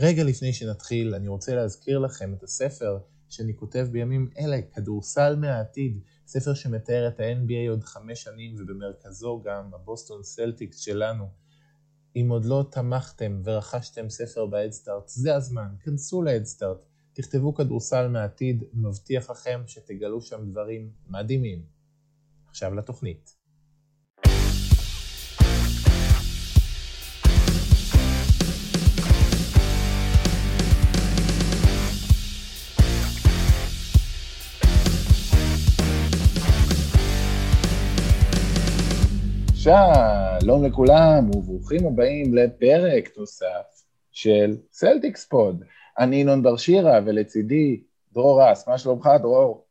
רגע לפני שנתחיל, אני רוצה להזכיר לכם את הספר שאני כותב בימים אלה, כדורסל מהעתיד, ספר שמתאר את ה-NBA עוד חמש שנים ובמרכזו גם הבוסטון סלטיקס שלנו. אם עוד לא תמכתם ורכשתם ספר בהדסטארט, זה הזמן, כנסו להדסטארט, תכתבו כדורסל מהעתיד, מבטיח לכם שתגלו שם דברים מדהימים. עכשיו לתוכנית. שלום לכולם וברוכים הבאים לפרק נוסף של Celtics Pod. אני ינון בר שירה ולצידי דרור רס. מה שלומך דרור?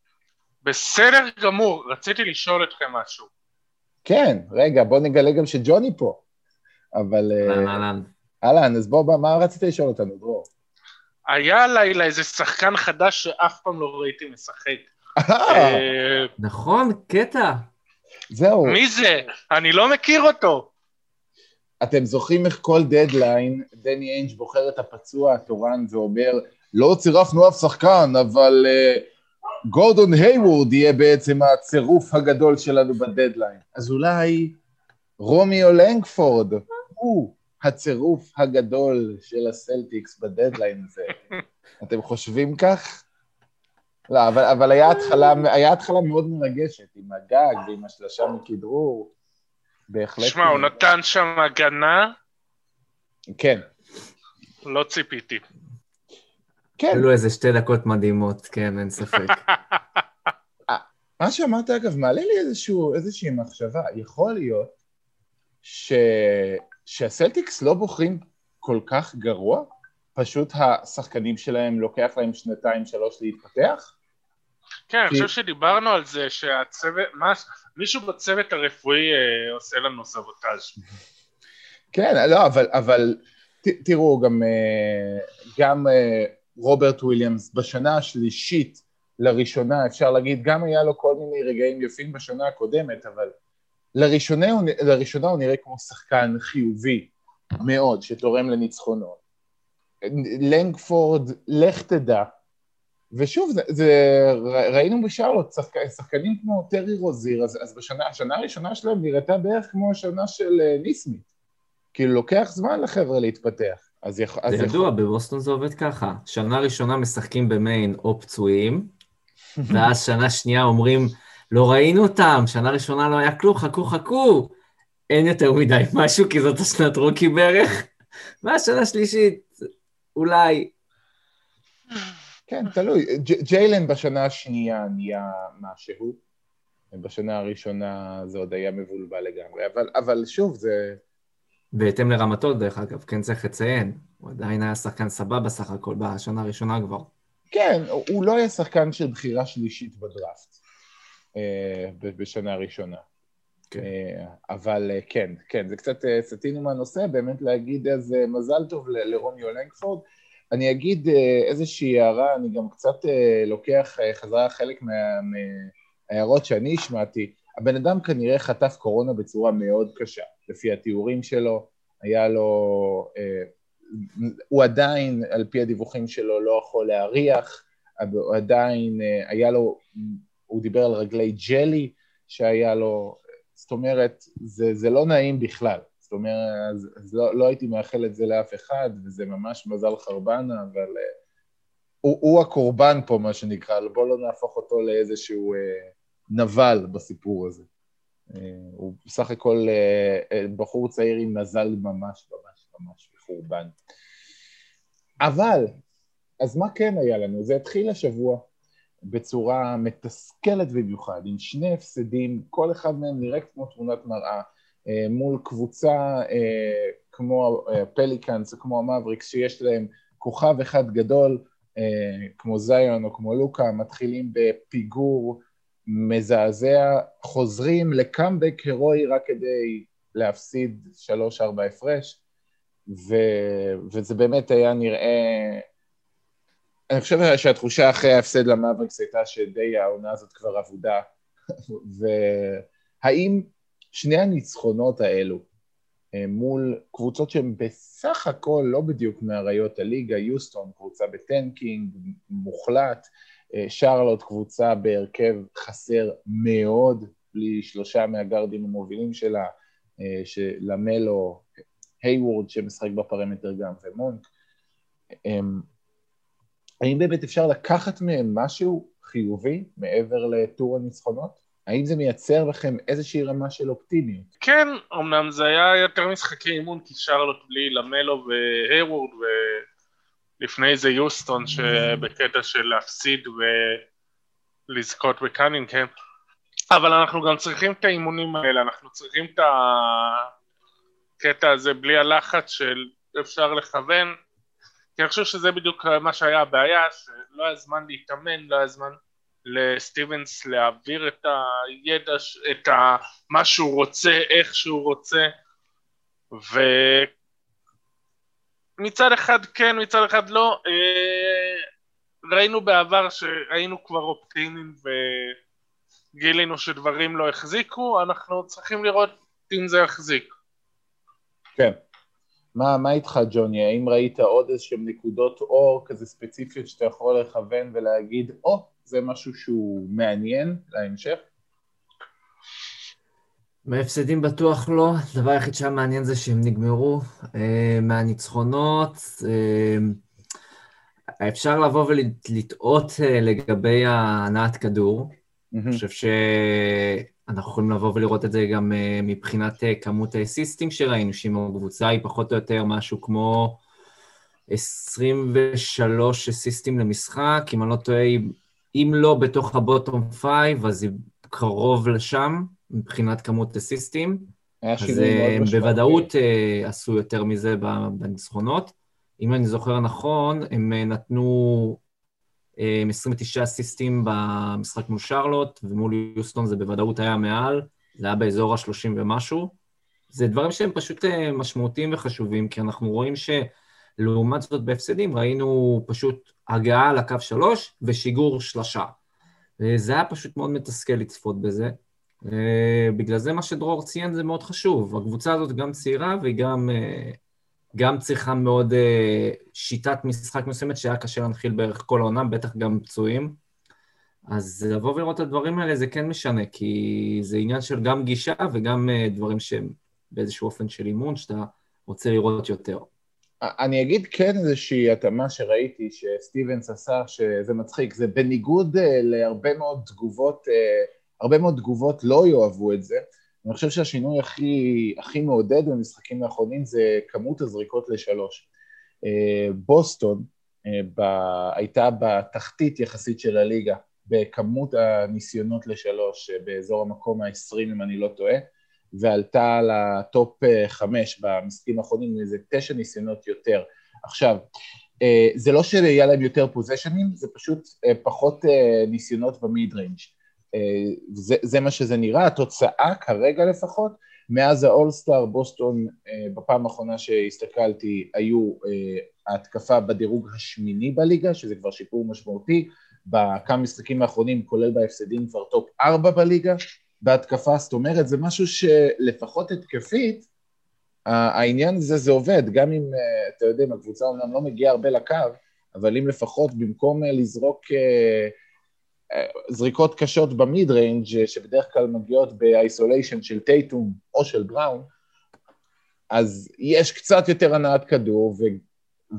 בסדר גמור, רציתי לשאול אתכם משהו. כן, רגע, בוא נגלה גם שג'וני פה. אבל... אה, אהלן, אהלן. אהלן, אז בוא, מה רצית לשאול אותנו, דרור? היה לילה איזה שחקן חדש שאף פעם לא ראיתי משחק. אה, נכון, קטע. זהו. מי זה? אני לא מכיר אותו. אתם זוכרים איך כל דדליין, דני איינג' בוחר את הפצוע התורן ואומר, לא צירפנו אף שחקן, אבל אה, גורדון היוורד יהיה בעצם הצירוף הגדול שלנו בדדליין. אז אולי רומיו לנגפורד הוא הצירוף הגדול של הסלטיקס בדדליין הזה. אתם חושבים כך? לא, אבל, אבל היה, התחלה, היה התחלה מאוד מרגשת, עם הגג ועם השלשה מכדרור. בהחלט... שמע, הוא נתן שם הגנה, כן. לא ציפיתי. כן, היו לו איזה שתי דקות מדהימות, כן, אין ספק. מה שאמרת אגב מעלה לי איזשהו, איזושהי מחשבה, יכול להיות ש... שהסלטיקס לא בוחרים כל כך גרוע, פשוט השחקנים שלהם לוקח להם שנתיים שלוש להתפתח? כן, אני חושב שדיברנו על זה שהצוות, מה- מישהו בצוות הרפואי אה, עושה לנו סבוטאז'. כן, לא, אבל, אבל ת, תראו, גם, אה, גם אה, רוברט וויליאמס בשנה השלישית לראשונה, אפשר להגיד, גם היה לו כל מיני רגעים יפים בשנה הקודמת, אבל לראשונה לראשונה הוא נראה כמו שחקן חיובי מאוד, שתורם לניצחונות. לנגפורד, לך תדע. ושוב, זה, זה, ראינו בשרלוט שחק, שחקנים כמו טרי רוזיר, אז, אז בשנה, השנה הראשונה שלהם נראתה בערך כמו השנה של אה, ניסמית. כאילו, לוקח זמן לחבר'ה להתפתח. אז יכול... אז זה ידוע, בבוסטון זה עובד ככה. שנה ראשונה משחקים במיין או פצועים, ואז שנה שנייה אומרים, לא ראינו אותם, שנה ראשונה לא היה כלום, חכו, חכו. אין יותר מדי משהו, כי זאת השנת רוקי בערך. ואז שנה שלישית, אולי. כן, תלוי. ג'- ג'יילן בשנה השנייה נהיה מה שהוא, בשנה הראשונה זה עוד היה מבולבל לגמרי, אבל, אבל שוב, זה... בהתאם לרמתו, דרך אגב, כן צריך לציין. הוא עדיין היה שחקן סבבה סך הכל בשנה הראשונה כבר. כן, הוא- לא היה שחקן של בחירה שלישית בדראפט אה, ב- בשנה הראשונה. כן. אה, אבל אה, כן, כן, זה קצת אה, סטינו מהנושא, באמת להגיד איזה מזל טוב ל- לרומיו לנגפורד. אני אגיד אה, איזושהי הערה, אני גם קצת אה, לוקח אה, חזרה חלק מה- מההערות שאני השמעתי. הבן אדם כנראה חטף קורונה בצורה מאוד קשה, לפי התיאורים שלו, היה לו... הוא עדיין, על פי הדיווחים שלו, לא יכול להריח, הוא עדיין, היה לו, הוא דיבר על רגלי ג'לי שהיה לו, זאת אומרת, זה, זה לא נעים בכלל. זאת אומרת, אז, אז לא, לא הייתי מאחל את זה לאף אחד, וזה ממש מזל חרבנה, אבל אה, הוא, הוא הקורבן פה, מה שנקרא, בואו לא נהפוך אותו לאיזשהו אה, נבל בסיפור הזה. אה, הוא בסך הכל אה, בחור צעיר עם מזל ממש ממש ממש מחורבן. אבל, אז מה כן היה לנו? זה התחיל השבוע בצורה מתסכלת במיוחד, עם שני הפסדים, כל אחד מהם נראה כמו תמונת מראה, אה, מול קבוצה אה, כמו פליקאנס או כמו המבריקס, שיש להם כוכב אחד גדול, אה, כמו זיון או כמו לוקה, מתחילים בפיגור מזעזע, חוזרים לקאמבק הירואי רק כדי להפסיד 3-4 הפרש, ו... וזה באמת היה נראה... אני חושב שהתחושה אחרי ההפסד למאבריקס הייתה שדי העונה הזאת כבר אבודה, והאם שני הניצחונות האלו אה, מול קבוצות שהן בסך הכל לא בדיוק מאריות הליגה, יוסטון קבוצה ב tanking מוחלט, אה, שרלוט קבוצה בהרכב חסר מאוד, בלי שלושה מהגרדים המובילים שלה, אה, שלמלו, היוורד שמשחק בפרמטר גם ומונק. האם באמת אפשר לקחת מהם משהו חיובי מעבר לטור הניצחונות? האם זה מייצר לכם איזושהי רמה של אופטימיות? כן, אמנם זה היה יותר משחקי אימון כי שרלוט בלי למלו והייוורד ולפני זה יוסטון שבקטע של להפסיד ולזכות בקנינגהם אבל אנחנו גם צריכים את האימונים האלה, אנחנו צריכים את הקטע הזה בלי הלחץ של אפשר לכוון כי אני חושב שזה בדיוק מה שהיה הבעיה, שלא היה זמן להתאמן, לא היה זמן לסטיבנס להעביר את הידע, את ה, מה שהוא רוצה, איך שהוא רוצה, ומצד אחד כן, מצד אחד לא, אה, ראינו בעבר שהיינו כבר אופטימיים וגילינו שדברים לא החזיקו, אנחנו צריכים לראות אם זה יחזיק. כן. מה, מה איתך ג'וני? האם ראית עוד איזשהם נקודות אור כזה ספציפיות שאתה יכול לכוון ולהגיד, או, oh, זה משהו שהוא מעניין להמשך? מהפסדים בטוח לא, הדבר היחיד שהיה מעניין זה שהם נגמרו. אה, מהניצחונות, אה, אפשר לבוא ולטעות אה, לגבי הנעת כדור. אמ-המ. אני חושב שאנחנו יכולים לבוא ולראות את זה גם מבחינת כמות האסיסטים שראינו, שאם הקבוצה היא פחות או יותר משהו כמו 23 אסיסטים למשחק, אם אני לא טועה, אם לא בתוך ה bottom five, אז היא קרוב לשם, מבחינת כמות אסיסטים. אז הם בוודאות uh, עשו יותר מזה בניצחונות. אם אני זוכר נכון, הם uh, נתנו uh, 29 אסיסטים במשחק מול שרלוט, ומול יוסטון זה בוודאות היה מעל, זה היה באזור ה-30 ומשהו. זה דברים שהם פשוט משמעותיים וחשובים, כי אנחנו רואים שלעומת זאת בהפסדים ראינו פשוט הגעה לקו שלוש ושיגור שלושה. זה היה פשוט מאוד מתסכל לצפות בזה. בגלל זה מה שדרור ציין זה מאוד חשוב. הקבוצה הזאת גם צעירה והיא גם, גם צריכה מאוד שיטת משחק מסוימת שהיה קשה להנחיל בערך כל העונה, בטח גם פצועים. אז לבוא ולראות את הדברים האלה זה כן משנה, כי זה עניין של גם גישה וגם דברים שהם באיזשהו אופן של אימון, שאתה רוצה לראות יותר. אני אגיד כן איזושהי התאמה שראיתי שסטיבנס עשה, שזה מצחיק, זה בניגוד אה, להרבה מאוד תגובות, אה, הרבה מאוד תגובות לא יאהבו את זה. אני חושב שהשינוי הכי, הכי מעודד במשחקים האחרונים זה כמות הזריקות לשלוש. אה, בוסטון ב, הייתה בתחתית יחסית של הליגה בכמות הניסיונות לשלוש באזור המקום ה-20 אם אני לא טועה. ועלתה לטופ אה, חמש במשחקים האחרונים איזה תשע ניסיונות יותר. עכשיו, אה, זה לא שיהיה להם יותר פוזשנים, זה פשוט אה, פחות ניסיונות ב mid-range. זה, זה מה שזה נראה, התוצאה כרגע לפחות, מאז האולסטאר, בוסטון בפעם האחרונה שהסתכלתי היו ההתקפה בדירוג השמיני בליגה, שזה כבר שיפור משמעותי, בכמה משחקים האחרונים, כולל בהפסדים, כבר טופ ארבע בליגה, בהתקפה, זאת אומרת, זה משהו שלפחות התקפית, העניין הזה זה עובד, גם אם, אה, אתה יודע, הקבוצה אומנם לא מגיעה הרבה לקו, אבל אם לפחות במקום אה, לזרוק אה, זריקות קשות ב mid-range שבדרך כלל מגיעות ב isolation של טייטום או של בראון, אז יש קצת יותר הנעת כדור, ו,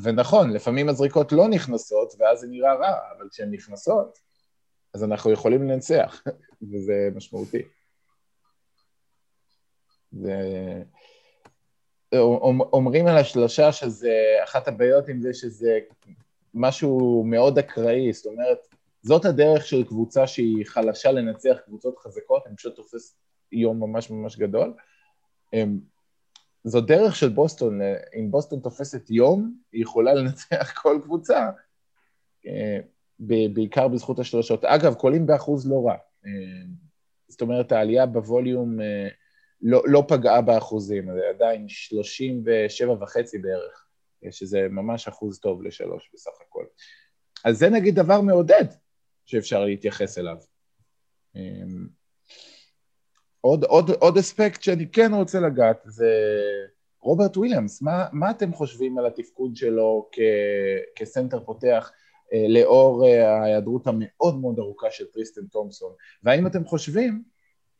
ונכון, לפעמים הזריקות לא נכנסות, ואז זה נראה רע, אבל כשהן נכנסות, אז אנחנו יכולים לנצח, וזה משמעותי. זה... אומרים על השלושה שזה, אחת הבעיות עם זה שזה משהו מאוד אקראי, זאת אומרת, זאת הדרך של קבוצה שהיא חלשה לנצח קבוצות חזקות, אני פשוט תופס יום ממש ממש גדול. זו דרך של בוסטון, אם בוסטון תופסת יום, היא יכולה לנצח כל קבוצה, אה, בעיקר בזכות השלושות. אגב, קולים באחוז לא רע. אה, זאת אומרת, העלייה בווליום אה, לא, לא פגעה באחוזים, זה עדיין 37 וחצי בערך, שזה ממש אחוז טוב לשלוש בסך הכל. אז זה נגיד דבר מעודד שאפשר להתייחס אליו. אה, עוד, עוד, עוד אספקט שאני כן רוצה לגעת זה רוברט וויליאמס, מה, מה אתם חושבים על התפקוד שלו כ, כסנטר פותח אה, לאור אה, ההיעדרות המאוד מאוד ארוכה של טריסטן תומפסון? והאם אתם חושבים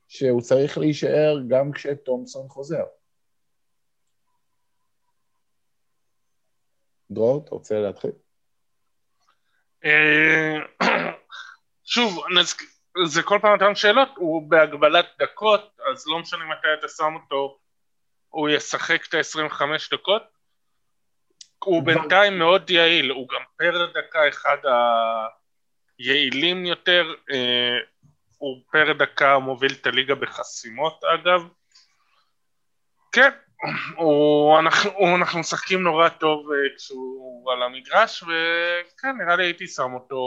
שהוא צריך להישאר גם כשתומפסון חוזר? דרור, אתה רוצה להתחיל? אה, שוב, זה כל פעם אותן שאלות, הוא בהגבלת דקות, אז לא משנה מתי אתה שם אותו, הוא ישחק את ה-25 דקות. הוא בינתיים מאוד יעיל, הוא גם פר דקה אחד היעילים יותר, אה, הוא פר דקה מוביל את הליגה בחסימות אגב. כן, הוא, אנחנו, הוא, אנחנו משחקים נורא טוב אה, כשהוא על המגרש, וכן, נראה לי הייתי שם אותו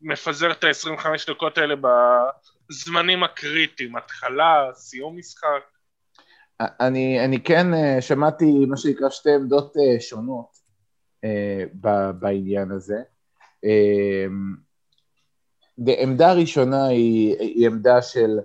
מפזר את ה-25 דקות האלה בזמנים הקריטיים, התחלה, סיום משחק. אני, אני כן אה, שמעתי מה שנקרא שתי עמדות אה, שונות בעניין הזה. עמדה ראשונה היא, היא עמדה של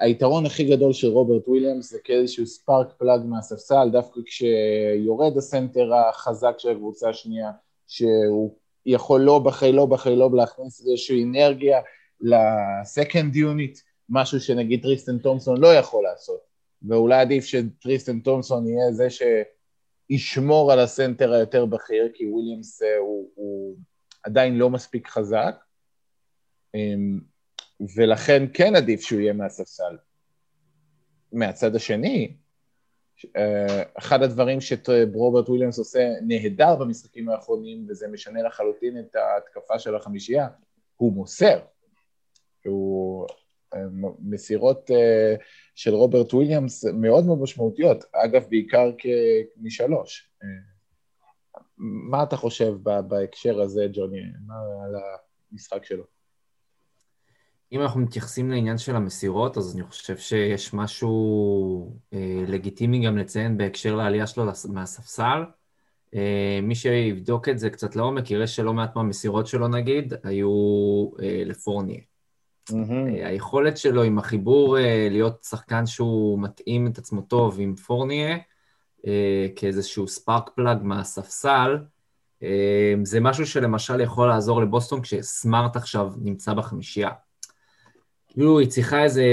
היתרון הכי גדול של רוברט וויליאמס זה כאיזשהו spark plug מהספסל, דווקא כשיורד הסנטר החזק של הקבוצה השנייה, שהוא יכול לא בחי לא בחי לא להכניס איזושהי אנרגיה ל second unit, משהו שנגיד טריסטן תומפסון לא יכול לעשות, ואולי עדיף שטריסטן תומפסון יהיה זה שישמור על הסנטר היותר בכיר, כי וויליאמס אה, הוא, הוא עדיין לא מספיק חזק. אמ, ולכן כן עדיף שהוא יהיה מהספסל. מהצד השני, אה, אחד הדברים שרוברט וויליאמס עושה נהדר במשחקים האחרונים, וזה משנה לחלוטין את ההתקפה של החמישייה, הוא מוסר. הוא אה, מסירות אה, של רוברט וויליאמס מאוד מאוד משמעותיות, אגב, בעיקר משלוש. מה אתה חושב בהקשר הזה, ג'וני, על המשחק שלו? אם אנחנו מתייחסים לעניין של המסירות, אז אני חושב שיש משהו אה, לגיטימי גם לציין בהקשר לעלייה שלו מהספסל. אה, מי שיבדוק את זה קצת לעומק, יראה שלא מעט מהמסירות שלו נגיד, היו אה, לפורניה. Mm-hmm. היכולת שלו עם החיבור אה, להיות שחקן שהוא מתאים את עצמו טוב עם פורניה, אה, כאיזשהו ספארק פלאג מהספסל, זה משהו שלמשל יכול לעזור לבוסטון כשסמארט עכשיו נמצא בחמישייה. כאילו היא צריכה איזה,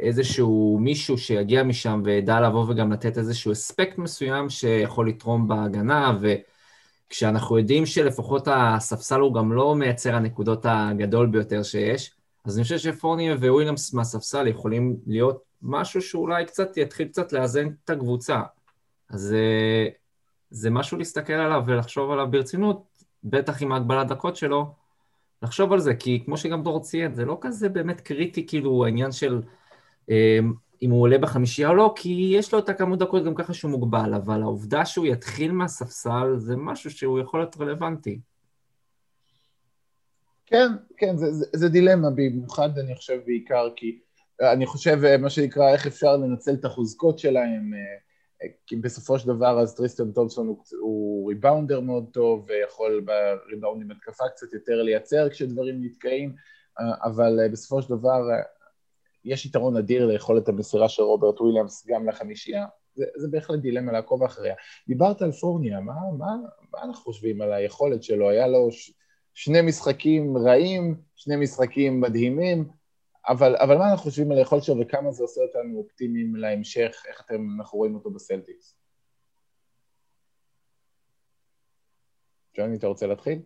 איזשהו מישהו שיגיע משם וידע לבוא וגם לתת איזשהו אספקט מסוים שיכול לתרום בהגנה, וכשאנחנו יודעים שלפחות הספסל הוא גם לא מייצר הנקודות הגדול ביותר שיש, אז אני חושב שפורניה וויליאמס מהספסל יכולים להיות משהו שאולי קצת יתחיל קצת לאזן את הקבוצה. אז אה, זה משהו להסתכל עליו ולחשוב עליו ברצינות, בטח עם ההגבלת דקות שלו, לחשוב על זה, כי כמו שגם דור ציין, זה לא כזה באמת קריטי, כאילו, העניין של אה, אם הוא עולה בחמישייה או לא, כי יש לו את הכמות דקות גם ככה שהוא מוגבל, אבל העובדה שהוא יתחיל מהספסל זה משהו שהוא יכול להיות רלוונטי. כן, כן, זה, זה, זה דילמה, במיוחד אני חושב בעיקר כי אני חושב, אה, מה שנקרא, איך אפשר לנצל את החוזקות שלהם, אה, כי בסופו של דבר אז טריסטון תומפסון הוא, הוא rebounder מאוד טוב ויכול בריבאונדים התקפה קצת יותר לייצר כשדברים נתקעים, אבל בסופו של דבר יש יתרון אדיר ליכולת המסירה של רוברט וויליאמס גם לחמישייה, זה, זה בהחלט דילמה לעקוב אחריה. דיברת על פורנייה, מה, מה, מה אנחנו חושבים על היכולת שלו? היה לו ש, שני משחקים רעים, שני משחקים מדהימים, אבל, אבל מה אנחנו חושבים על היכולת שלו וכמה זה עושה אותנו אופטימיים להמשך, איך אתם, אנחנו רואים אותו בסלטיקס? ג'וני, אתה רוצה להתחיל?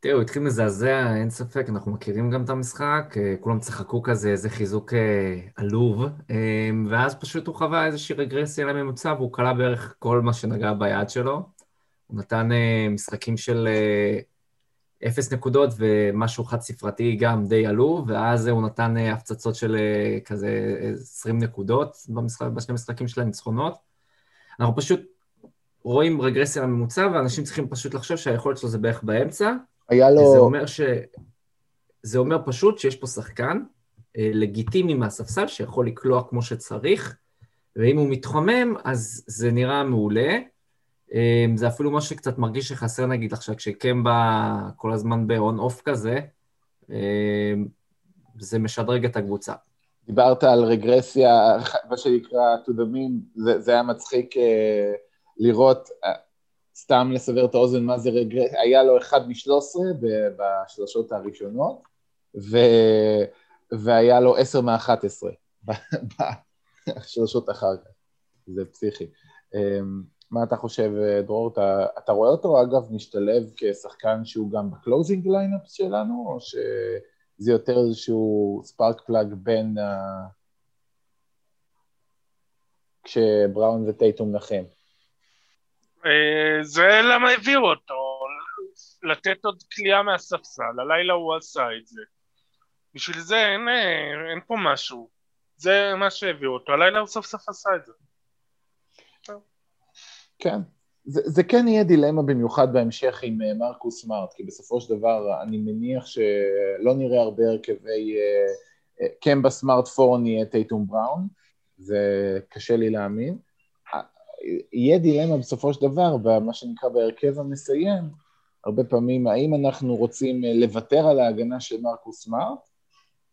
תראו, הוא התחיל מזעזע, אין ספק, אנחנו מכירים גם את המשחק, אה, כולם צחקו כזה, איזה חיזוק אה, עלוב, אה, ואז פשוט הוא חווה איזושהי רגרסיה לממוצע, והוא כלה בערך כל מה שנגע ביד שלו. הוא נתן משחקים של אפס נקודות ומשהו חד ספרתי גם די עלו, ואז הוא נתן אה, הפצצות של אה, כזה 20 נקודות במשחק, בשני משחקים של הניצחונות. אנחנו פשוט רואים רגרסיה לממוצע, ואנשים צריכים פשוט לחשוב שהיכולת שלו זה בערך באמצע. היה לו... זה אומר ש... זה אומר פשוט שיש פה שחקן אה, לגיטימי מהספסל שיכול לקלוע כמו שצריך, ואם הוא מתחומם, אז זה נראה מעולה. אמ, זה אפילו מה שקצת מרגיש שחסר נגיד עכשיו, כשקמבה כל הזמן בהון אוף כזה, אמ, זה משדרג את הקבוצה. דיברת על רגרסיה, מה שנקרא to the mean, זה, זה היה מצחיק uh, לראות, uh, סתם לסבר את האוזן מה זה רגרסיה, היה לו אחד משלוש עשרה בשלושות הראשונות, ו, והיה לו עשר מאחת עשרה בשלושות אחר כך, זה פסיכי. אמ, מה אתה חושב, דרור? אתה, אתה רואה אותו, אגב, משתלב כשחקן שהוא גם ב closing lineup שלנו, או שזה יותר איזשהו spark plug בין ה... כשבראון וטייטום נחים? אה, זה למה הביאו אותו, לתת עוד כליאה מהספסל, הלילה הוא עשה את זה. בשביל זה אין, אה, אין פה משהו, זה מה שהביאו אותו, הלילה הוא סוף סוף עשה את זה. כן. זה, זה כן יהיה דילמה במיוחד בהמשך עם אה, מרקוס סמארט, כי בסופו של דבר אני מניח שלא נראה הרבה הרכבי קמבה סמארט פור נהיה טייטום בראון, זה קשה לי להאמין. יהיה דילמה בסופו של דבר, במה שנקרא בהרכב המסיים, הרבה פעמים, האם אנחנו רוצים אה, לוותר על ההגנה של מרקוס סמארט,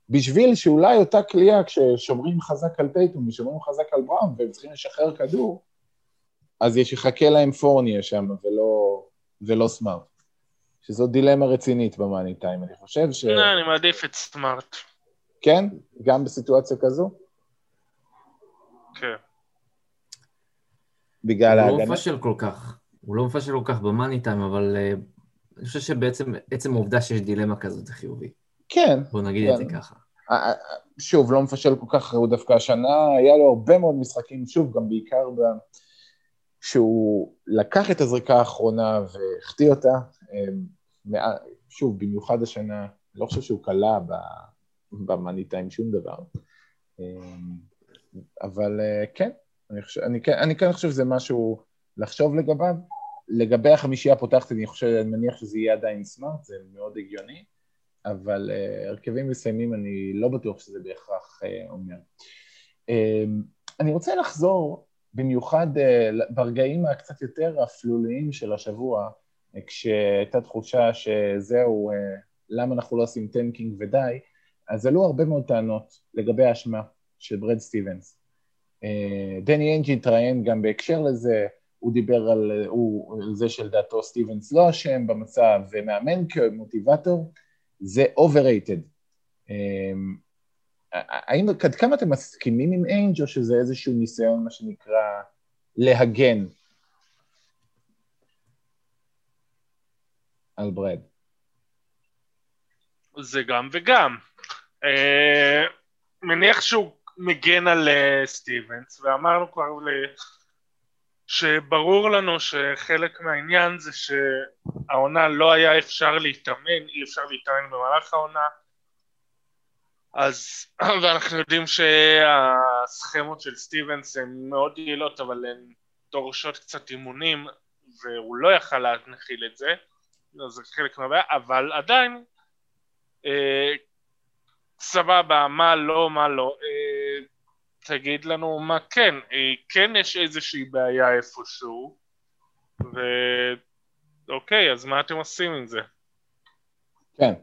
בשביל שאולי אותה כליאה, כששומרים חזק על טייטום ושומרים חזק על בראון והם צריכים לשחרר כדור, אז יש יחכה להם פורניה שם ולא, ולא סמארט. שזו דילמה רצינית במאני טיים, אני חושב ש... לא, אני מעדיף את סמארט. כן? גם בסיטואציה כזו? כן. בגלל ההגנה? הוא לא מפשל כל כך. הוא לא מפשל כל כך במאני טיים, אבל uh, אני חושב שבעצם עצם העובדה שיש דילמה כזאת זה חיובי. כן. בוא נגיד כן. את זה ככה. שוב, לא מפשל כל כך, הוא דווקא השנה, היה לו הרבה מאוד משחקים, שוב, גם בעיקר ב... שהוא לקח את הזריקה האחרונה והחטיא אותה, שוב, במיוחד השנה, לא חושב שהוא קלע במאני טיים שום דבר, אבל כן, אני, חושב, אני, כן, אני כן חושב שזה משהו לחשוב לגביו. לגבי החמישייה הפותחת, אני חושב, אני מניח שזה יהיה עדיין סמארט, זה מאוד הגיוני, אבל uh, הרכבים מסיימים, אני לא בטוח שזה בהכרח uh, אומר. Uh, אני רוצה לחזור, במיוחד uh, ברגעים הקצת יותר אפלוליים של השבוע, uh, כשהייתה תחושה שזהו, uh, למה אנחנו לא עושים tanking ודי, אז עלו הרבה מאוד טענות לגבי האשמה של ברד סטיבנס. דני איינג' התראיין גם בהקשר לזה, הוא דיבר על, הוא, על זה שלדעתו סטיבנס לא אשם במצב, ומאמן כמוטיבטור, זה overrated. האם, עד כמה אתם מסכימים עם איינג' או שזה איזשהו ניסיון, מה שנקרא, להגן על ברד? זה גם וגם. אה, מניח שהוא מגן על uh, סטיבנס, ואמרנו כבר ל... שברור לנו שחלק מהעניין זה שהעונה לא היה אפשר להתאמן, אי אפשר להתאמן במהלך העונה, אז, ואנחנו יודעים שהסכמות של סטיבנס הן מאוד יעילות, אבל הן דורשות קצת אימונים, והוא לא יכל להנחיל את זה, זה חלק מהבעיה, אבל עדיין, אה, סבבה, מה לא, מה לא. אה, תגיד לנו מה כן. אה, כן יש איזושהי בעיה איפשהו, ואוקיי, אז מה אתם עושים עם זה? כן,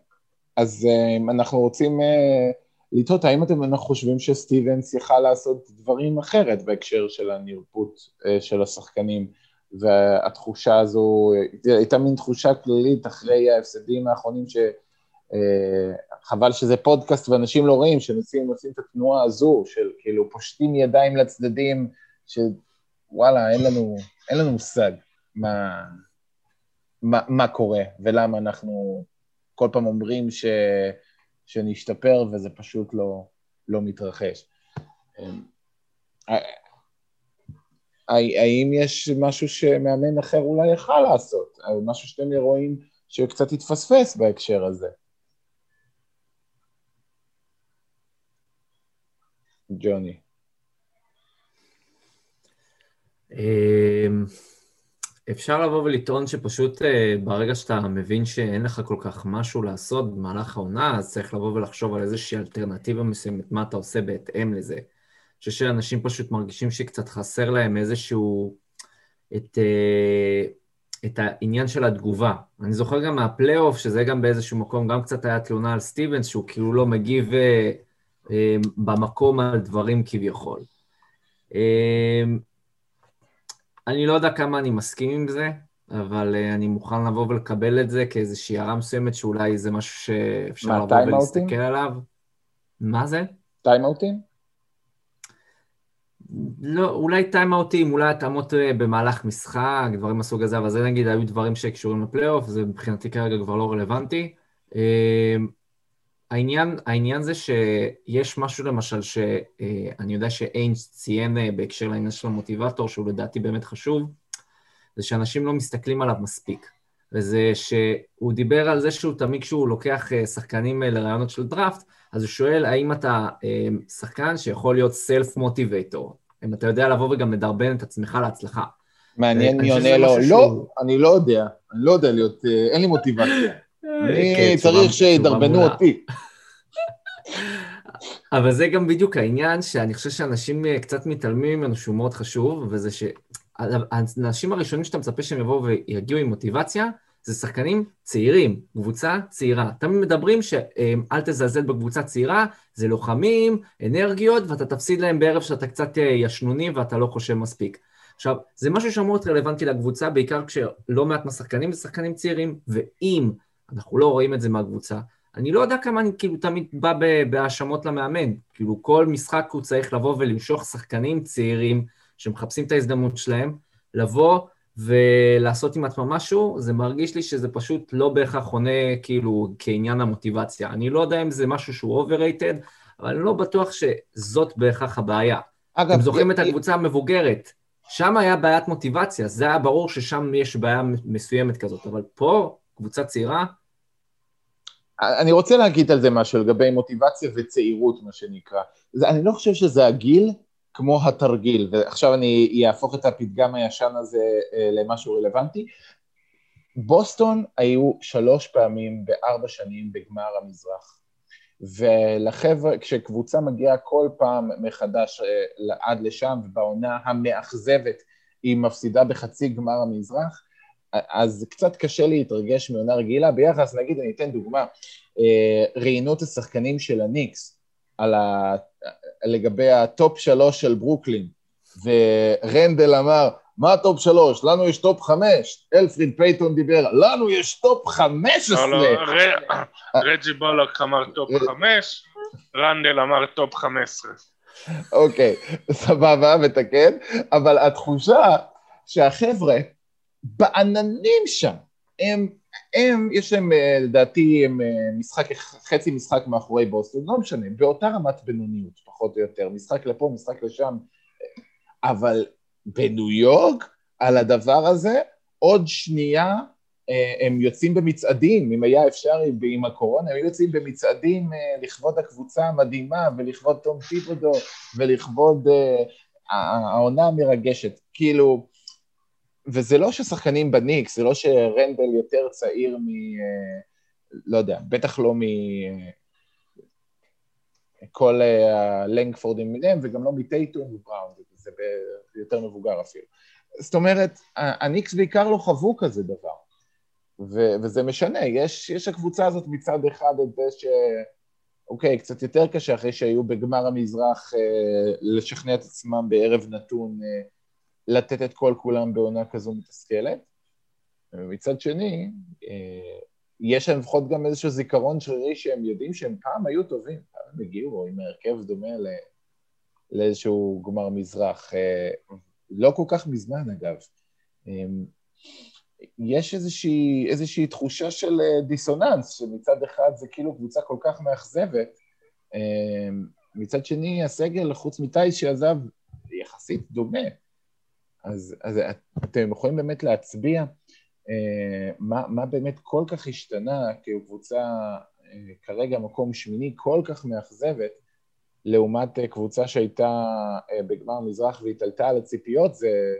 אז אה, אנחנו רוצים אה, לטעות, האם אתם אנחנו חושבים שסטיבנס יכל לעשות דברים אחרת בהקשר של הנרפות אה, של השחקנים, והתחושה הזו, הייתה מין תחושה כללית אחרי ההפסדים האחרונים ש... חבל שזה פודקאסט ואנשים לא רואים, שנשים עושים את התנועה הזו של כאילו פושטים ידיים לצדדים, שוואלה, אין לנו, אין לנו מושג מה, מה, מה קורה ולמה אנחנו כל פעם אומרים ש, שנשתפר וזה פשוט לא, לא מתרחש. אה, האם יש משהו שמאמן אחר אולי יכל לעשות? משהו שאתם רואים שקצת התפספס בהקשר הזה? ג'וני? אפשר לבוא ולטעון שפשוט אה, ברגע שאתה מבין שאין לך כל כך משהו לעשות במהלך העונה, אז צריך לבוא ולחשוב על איזושהי אלטרנטיבה מסוימת, מה אתה עושה בהתאם לזה. אני חושב שאנשים פשוט מרגישים שקצת חסר להם איזשהו... את, אה, את העניין של התגובה. אני זוכר גם מהפלייאוף, שזה גם באיזשהו מקום, גם קצת היה תלונה על סטיבנס, שהוא כאילו לא מגיב... אה, במקום על דברים כביכול. אה, אני לא יודע כמה אני מסכים עם זה, אבל אני מוכן לבוא ולקבל את זה כאיזושהי הערה מסוימת, שאולי זה משהו שאפשר לבוא ולהסתכל עליו. מה זה? טיימאוטים? לא, אולי טיימאוטים, אולי התאמות במהלך משחק, דברים מהסוג הזה, אבל זה נגיד היו דברים שקשורים לפלייאוף, זה מבחינתי כרגע כבר לא רלוונטי. העניין, העניין זה שיש משהו למשל שאני יודע שאיינס ציין אה, בהקשר לעניין של המוטיבטור, שהוא לדעתי באמת חשוב, זה שאנשים לא מסתכלים עליו מספיק. וזה שהוא דיבר על זה שהוא תמיד כשהוא לוקח אה, שחקנים אה, לרעיונות של דראפט, אז הוא שואל האם אתה שחקן שיכול להיות סלף מוטיבייטור, אם אתה יודע לבוא וגם לדרבן את עצמך להצלחה. מעניין מי עונה לו, לא, אני לא יודע, אני לא יודע להיות, אין לי מוטיבציה. אני כן, צריך שידרבנו אותי. אבל זה גם בדיוק העניין, שאני חושב שאנשים אה, קצת מתעלמים ממנו, שהוא מאוד חשוב, וזה שהאנשים הראשונים שאתה מצפה שהם יבואו ויגיעו עם מוטיבציה, זה שחקנים צעירים, קבוצה צעירה. תמיד מדברים שאל תזלזל בקבוצה צעירה, זה לוחמים, אנרגיות, ואתה תפסיד להם בערב שאתה קצת אה, ישנוני ואתה לא חושב מספיק. עכשיו, זה משהו להיות רלוונטי לקבוצה, בעיקר כשלא מעט מהשחקנים זה שחקנים צעירים, ואם אנחנו לא רואים את זה מהקבוצה. אני לא יודע כמה אני כאילו תמיד בא בהאשמות למאמן. כאילו כל משחק הוא צריך לבוא ולמשוך שחקנים צעירים שמחפשים את ההזדמנות שלהם, לבוא ולעשות עם עצמם משהו, זה מרגיש לי שזה פשוט לא בהכרח עונה כאילו כעניין המוטיבציה. אני לא יודע אם זה משהו שהוא overrated, אבל אני לא בטוח שזאת בהכרח הבעיה. אגב, אתם זוכרים את הקבוצה המבוגרת, שם היה בעיית מוטיבציה, זה היה ברור ששם יש בעיה מסוימת כזאת, אבל פה, קבוצה צעירה, אני רוצה להגיד על זה משהו לגבי מוטיבציה וצעירות, מה שנקרא. זה, אני לא חושב שזה הגיל כמו התרגיל, ועכשיו אני אהפוך את הפתגם הישן הזה אה, למשהו רלוונטי. בוסטון היו שלוש פעמים בארבע שנים בגמר המזרח. ולחבר'ה, כשקבוצה מגיעה כל פעם מחדש אה, עד לשם, ובעונה המאכזבת היא מפסידה בחצי גמר המזרח, אז קצת קשה להתרגש מעונה רגילה. ביחס, נגיד, אני אתן דוגמה, אה, ראיינו את השחקנים של הניקס על ה... לגבי הטופ שלוש של ברוקלין, ורנדל אמר, מה הטופ שלוש? לנו יש טופ חמש. אלפריד פייטון דיבר, לנו יש טופ חמש עשרה. לא, לא, רג'י בולוק אמר טופ חמש, רנדל אמר טופ חמש עשרה. אוקיי, סבבה, מתקן, אבל התחושה שהחבר'ה בעננים שם, הם, הם, יש להם אה, לדעתי הם אה, משחק, חצי משחק מאחורי בוסטון, לא משנה, באותה רמת בינוניות פחות או יותר, משחק לפה, משחק לשם, אבל בניו יורק, על הדבר הזה, עוד שנייה אה, הם יוצאים במצעדים, אם היה אפשר עם הקורונה, הם יוצאים במצעדים לכבוד הקבוצה המדהימה ולכבוד תום טיפודו ולכבוד העונה המרגשת, כאילו וזה לא ששחקנים בניקס, זה לא שרנדל יותר צעיר מ... אה, לא יודע, בטח לא מכל אה, הלנגפורדים מהם, וגם לא מטייטון ובראון, זה יותר מבוגר אפילו. זאת אומרת, הניקס בעיקר לא חוו כזה דבר, ו- וזה משנה, יש, יש הקבוצה הזאת מצד אחד את זה ש... אוקיי, קצת יותר קשה אחרי שהיו בגמר המזרח אה, לשכנע את עצמם בערב נתון אה, לתת את כל כולם בעונה כזו מתסכלת. ומצד שני, אה, יש להם לפחות גם איזשהו זיכרון שרירי שהם יודעים שהם פעם היו טובים, פעם הם הגיעו עם הרכב דומה לאיזשהו גמר מזרח, אה, לא כל כך מזמן אגב. אה, יש איזושהי, איזושהי תחושה של דיסוננס, שמצד אחד זה כאילו קבוצה כל כך מאכזבת, מצד שני הסגל, חוץ מטייס שעזב, יחסית דומה. אז, אז אתם יכולים באמת להצביע אה, מה, מה באמת כל כך השתנה, כאילו קבוצה אה, כרגע מקום שמיני כל כך מאכזבת, לעומת אה, קבוצה שהייתה אה, בגמר מזרח והתעלתה על הציפיות, זה,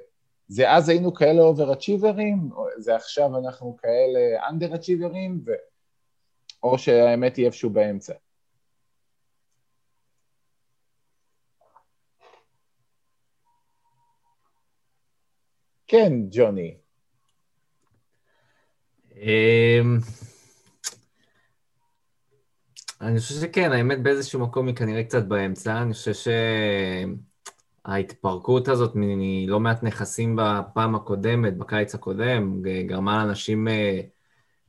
זה אז היינו כאלה אובר-אצ'יברים, זה עכשיו אנחנו כאלה אנדר-אצ'יברים, ו... או שהאמת היא איפשהו באמצע. כן, ג'וני. אמ, אני חושב שכן, האמת באיזשהו מקום היא כנראה קצת באמצע. אני חושב שההתפרקות הזאת מלא מעט נכסים בפעם הקודמת, בקיץ הקודם, גרמה לאנשים אה,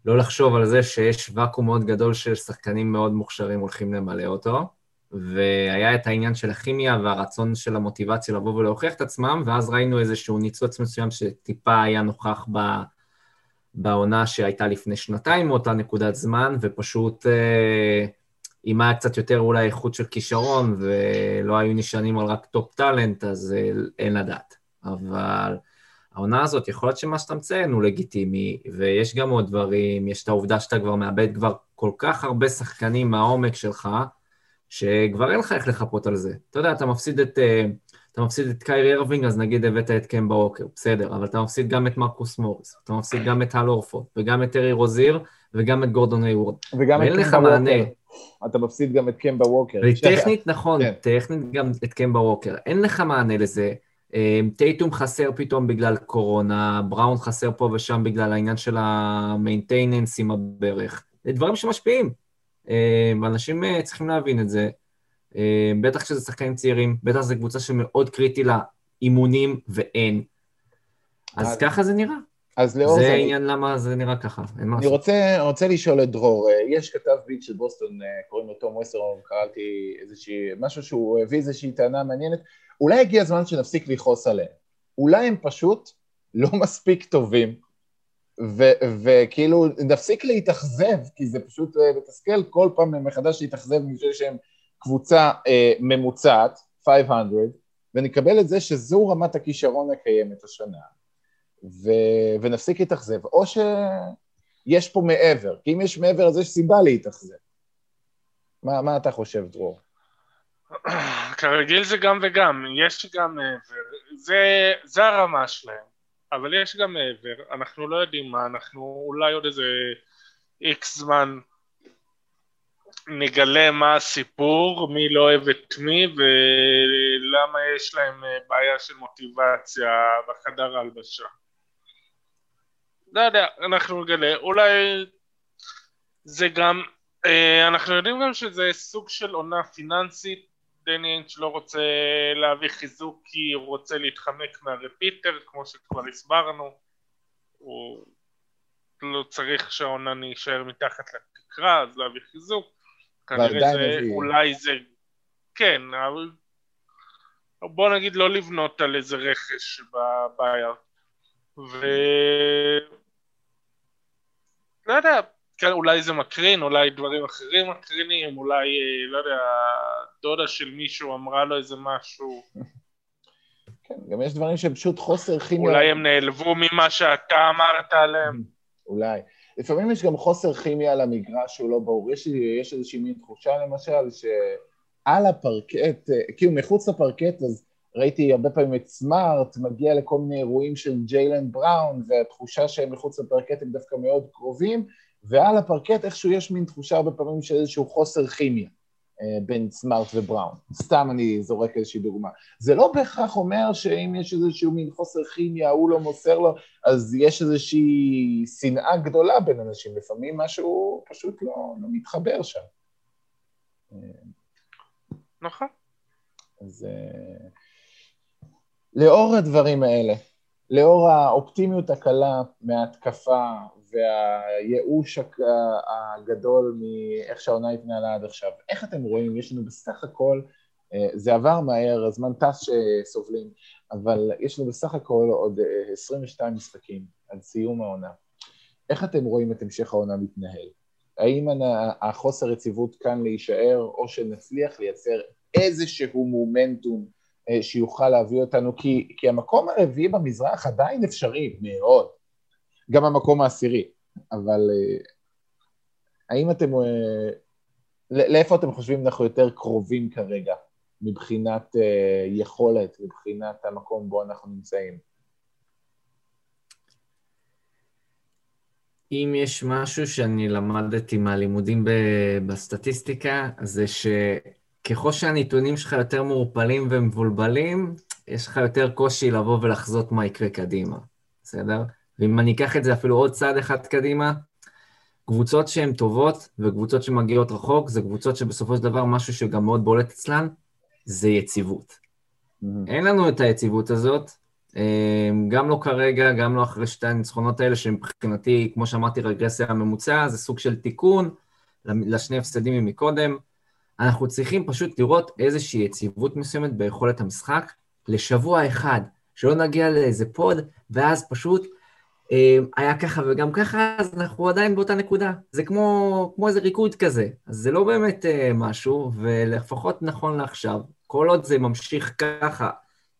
לא לחשוב על זה שיש ואקום מאוד גדול של שחקנים מאוד מוכשרים הולכים למלא אותו. והיה את העניין של הכימיה והרצון של המוטיבציה לבוא ולהוכיח את עצמם, ואז ראינו איזשהו ניצוץ מסוים שטיפה היה נוכח ב... בעונה שהייתה לפני שנתיים מאותה נקודת זמן, ופשוט אה, אם היה קצת יותר אולי איכות של כישרון ולא היו נשענים על רק top talent, אז אה, אין לדעת. אבל העונה הזאת, יכול להיות שמה שאתה מציין הוא לגיטימי, ויש גם עוד דברים, יש את העובדה שאתה כבר מאבד כבר כל כך הרבה שחקנים מהעומק שלך, שכבר אין לך איך לחפות על זה. אתה יודע, אתה מפסיד את, אה, אתה מפסיד את קיירי ארווינג, אז נגיד הבאת את קמבה ווקר, בסדר, אבל אתה מפסיד גם את מרקוס מוריס, אתה מפסיד גם את אל הורפורד, וגם את טרי רוזיר, וגם את גורדון היוורד. וגם את קמבה ווקר. אתה מפסיד גם את קמבה ווקר. וטכנית, נכון, כן. טכנית גם את קמבה ווקר. אין לך מענה לזה. אה, טייטום חסר פתאום בגלל קורונה, בראון חסר פה ושם בגלל העניין של ה maintenance עם הברך. זה דברים שמשפיעים. אה, אנשים אה, צריכים להבין את זה. אה, בטח כשזה שחקנים צעירים, בטח זו קבוצה שמאוד קריטי לאימונים ואין. אז ככה זה נראה. אז לאור זה... זה העניין למה זה נראה ככה, אין מה אני רוצה, רוצה לשאול את דרור, יש כתב ביט של בוסטון, קוראים לו תום וסרוב, קראתי איזושהי, משהו שהוא הביא איזושהי טענה מעניינת, אולי הגיע הזמן שנפסיק לכעוס עליהם. אולי הם פשוט לא מספיק טובים, וכאילו נפסיק להתאכזב, כי זה פשוט uh, מתסכל כל פעם מחדש להתאכזב מזה שהם קבוצה uh, ממוצעת, 500, ונקבל את זה שזו רמת הכישרון הקיימת השנה, ו... ונפסיק להתאכזב, או שיש פה מעבר, כי אם יש מעבר אז יש סיבה להתאכזב. מה, מה אתה חושב, דרור? כרגיל זה גם וגם, יש גם מעבר, זה, זה הרמה שלהם. אבל יש גם מעבר, אנחנו לא יודעים מה, אנחנו אולי עוד איזה איקס זמן נגלה מה הסיפור, מי לא אוהב את מי ולמה יש להם אה, בעיה של מוטיבציה בחדר ההלבשה. לא יודע, אנחנו נגלה, אולי זה גם, אה, אנחנו יודעים גם שזה סוג של עונה פיננסית דני אינץ' לא רוצה להביא חיזוק כי הוא רוצה להתחמק מהרפיטר כמו שכבר הסברנו. הוא לא צריך שהעונה נשאר מתחת לתקרה אז להביא חיזוק. כנראה זה אולי זה כן אבל בוא נגיד לא לבנות על איזה רכש בבעיה ו... לא יודע כן, אולי זה מקרין, אולי דברים אחרים מקרינים, אולי, אה, לא יודע, דודה של מישהו אמרה לו איזה משהו. כן, גם יש דברים שהם פשוט חוסר כימיה. אולי הם נעלבו ממה שאתה אמרת עליהם. אולי. לפעמים יש גם חוסר כימיה על המגרש שהוא לא ברור. יש, יש איזושהי מין תחושה למשל שעל הפרקט, אה, כאילו מחוץ לפרקט, אז ראיתי הרבה פעמים את סמארט מגיע לכל מיני אירועים של ג'יילן בראון, והתחושה שהם מחוץ לפרקט הם דווקא מאוד קרובים, ועל הפרקט איכשהו יש מין תחושה הרבה פעמים של איזשהו חוסר כימיה אה, בין סמארט ובראון. סתם אני זורק איזושהי דוגמה. זה לא בהכרח אומר שאם יש איזשהו מין חוסר כימיה, הוא לא מוסר לו, אז יש איזושהי שנאה גדולה בין אנשים. לפעמים משהו פשוט לא, לא מתחבר שם. נכון. אז אה, לאור הדברים האלה, לאור האופטימיות הקלה מההתקפה והייאוש הגדול מאיך שהעונה התנהלה עד עכשיו. איך אתם רואים? יש לנו בסך הכל, אה, זה עבר מהר, הזמן טס שסובלים, אבל יש לנו בסך הכל עוד 22 אה, משחקים עד סיום העונה. איך אתם רואים את המשך העונה מתנהל? האם החוסר יציבות כאן להישאר, או שנצליח לייצר איזשהו מומנטום אה, שיוכל להביא אותנו, כי, כי המקום הרביעי במזרח עדיין אפשרי מאוד. גם המקום העשירי, אבל אה, האם אתם, אה, לאיפה אתם חושבים אנחנו יותר קרובים כרגע, מבחינת אה, יכולת, מבחינת המקום בו אנחנו נמצאים? אם יש משהו שאני למדתי מהלימודים בסטטיסטיקה, זה שככל שהנתונים שלך יותר מעורפלים ומבולבלים, יש לך יותר קושי לבוא ולחזות מה יקרה קדימה, בסדר? ואם אני אקח את זה אפילו עוד צעד אחד קדימה, קבוצות שהן טובות וקבוצות שמגיעות רחוק, זה קבוצות שבסופו של דבר משהו שגם מאוד בולט אצלן, זה יציבות. Mm-hmm. אין לנו את היציבות הזאת, אמ, גם לא כרגע, גם לא אחרי שתי הניצחונות האלה, שמבחינתי, כמו שאמרתי, רגרסיה הממוצע, זה סוג של תיקון לשני הפסדים מקודם. אנחנו צריכים פשוט לראות איזושהי יציבות מסוימת ביכולת המשחק לשבוע אחד, שלא נגיע לאיזה פוד, ואז פשוט היה ככה וגם ככה, אז אנחנו עדיין באותה נקודה. זה כמו, כמו איזה ריקוד כזה. אז זה לא באמת אה, משהו, ולפחות נכון לעכשיו, כל עוד זה ממשיך ככה,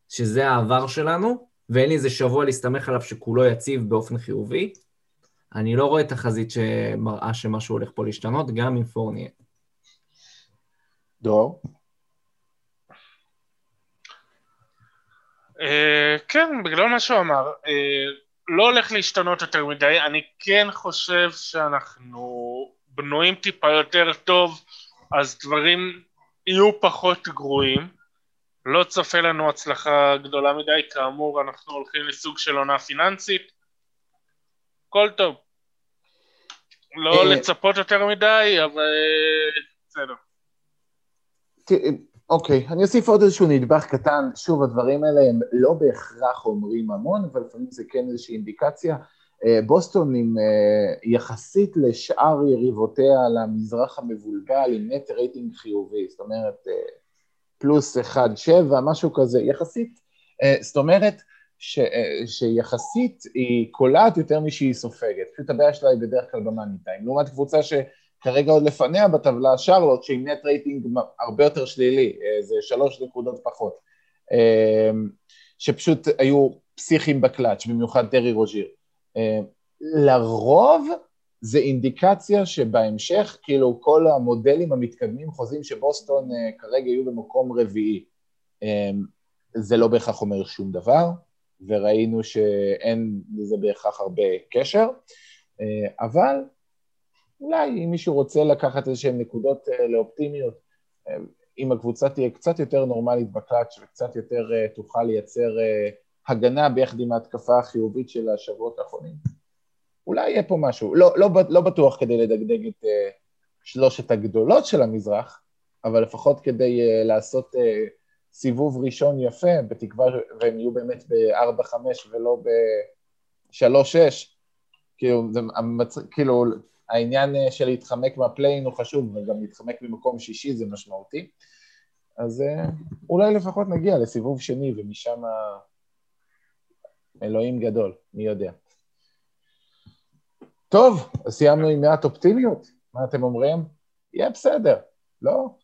שזה העבר שלנו, ואין לי איזה שבוע להסתמך עליו שכולו יציב באופן חיובי, אני לא רואה תחזית שמראה שמשהו הולך פה להשתנות, גם עם פורניה. דרור? Uh, כן, בגלל מה שהוא אמר, uh, לא הולך להשתנות יותר מדי, אני כן חושב שאנחנו בנויים טיפה יותר טוב, אז דברים יהיו פחות גרועים. לא צופה לנו הצלחה גדולה מדי, כאמור אנחנו הולכים לסוג של עונה פיננסית. הכל טוב. לא אה, לצפות יותר מדי, אבל בסדר. אוקיי, אני אוסיף עוד איזשהו נדבך קטן, שוב הדברים האלה הם לא בהכרח אומרים המון, אבל לפעמים זה כן איזושהי אינדיקציה. אה, בוסטון עם אה, יחסית לשאר יריבותיה למזרח המבולבל עם נט רייטינג חיובי, זאת אומרת פלוס 1.7, משהו כזה, יחסית, זאת אומרת ש, שיחסית היא קולעת יותר משהיא סופגת, פשוט הבעיה שלה היא בדרך כלל במאני טיים, לעומת קבוצה ש... כרגע עוד לפניה בטבלה שרלוט, שעם net rating הרבה יותר שלילי, אה, זה שלוש נקודות פחות, אה, שפשוט היו פסיכיים בקלאץ', במיוחד טרי רוז'יר. אה, לרוב זה אינדיקציה שבהמשך, כאילו כל המודלים המתקדמים חוזים שבוסטון כרגע יהיו במקום רביעי. זה לא בהכרח אומר שום דבר, וראינו שאין לזה בהכרח הרבה קשר, אבל אולי אם מישהו רוצה לקחת איזשהן נקודות uh, לאופטימיות, uh, אם הקבוצה תהיה קצת יותר נורמלית בקלאץ' וקצת יותר uh, תוכל לייצר הגנה ביחד עם ההתקפה החיובית של השבועות האחרונים, אולי יהיה פה משהו. לא, לא, לא בטוח כדי לדגדג את שלושת הגדולות של המזרח, אבל לפחות כדי לעשות סיבוב ראשון יפה, בתקווה והם יהיו באמת ב-4-5 ולא ב-3-6, כאילו. כאילו, העניין אה, של להתחמק מהפליין הוא חשוב, וגם להתחמק ממקום שישי זה משמעותי. אז אה, אולי לפחות נגיע לסיבוב שני, ומשם אלוהים גדול, מי יודע. טוב, אז סיימנו עם מעט אופטימיות, מה אתם אומרים? יהיה בסדר, לא?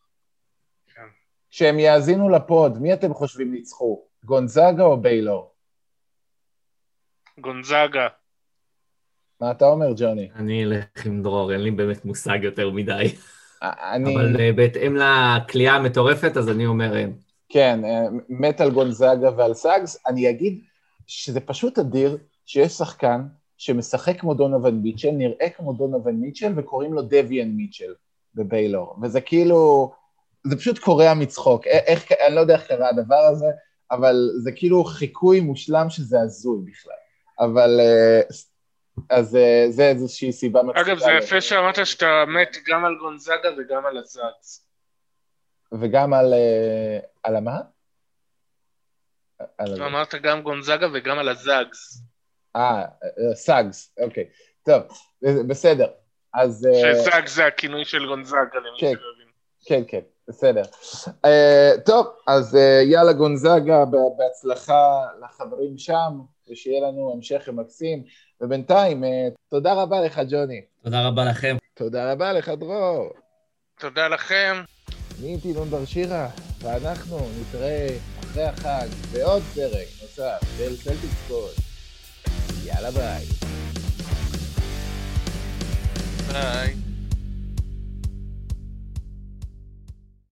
כן. כשהם יאזינו לפוד, מי אתם חושבים ניצחו? גונזאגה או ביילור? גונזאגה. מה אתה אומר, ג'וני? אני אלך עם דרור, אין לי באמת מושג יותר מדי. אני... אבל uh, בהתאם לכלייה המטורפת, אז אני אומר אין. כן, uh, מת על גונזאגה ועל סאגס. אני אגיד שזה פשוט אדיר שיש שחקן שמשחק כמו דונובין מיטשל, נראה כמו דונובין מיטשל, וקוראים לו דביאן מיטשל בביילור. וזה כאילו, זה פשוט קורע מצחוק. איך, אני לא יודע איך קרה הדבר הזה, אבל זה כאילו חיקוי מושלם שזה הזוי בכלל. אבל uh, אז אה, זה איזושהי סיבה מצחיקה. אגב, זה יפה שאמרת שאתה מת גם על גונזאגה וגם על הזאגס. וגם על... אה, על המה? אמרת גם גונזאגה וגם על הזאגס. אה, אה, סאגס, אוקיי. טוב, בסדר. אז... שזאג זה הכינוי של גונזאגה, למי כן, שלא הבין. כן, כן, בסדר. טוב, אז יאללה גונזאגה, בהצלחה לחברים שם, ושיהיה לנו המשך מקסים. ובינתיים, אה, תודה רבה לך, ג'וני. תודה רבה לכם. תודה רבה לך, דרור. תודה לכם. אני הייתי בר שירה, ואנחנו נתראה אחרי החג בעוד פרק נוסף של סלטיק ספורט. יאללה ביי. ביי.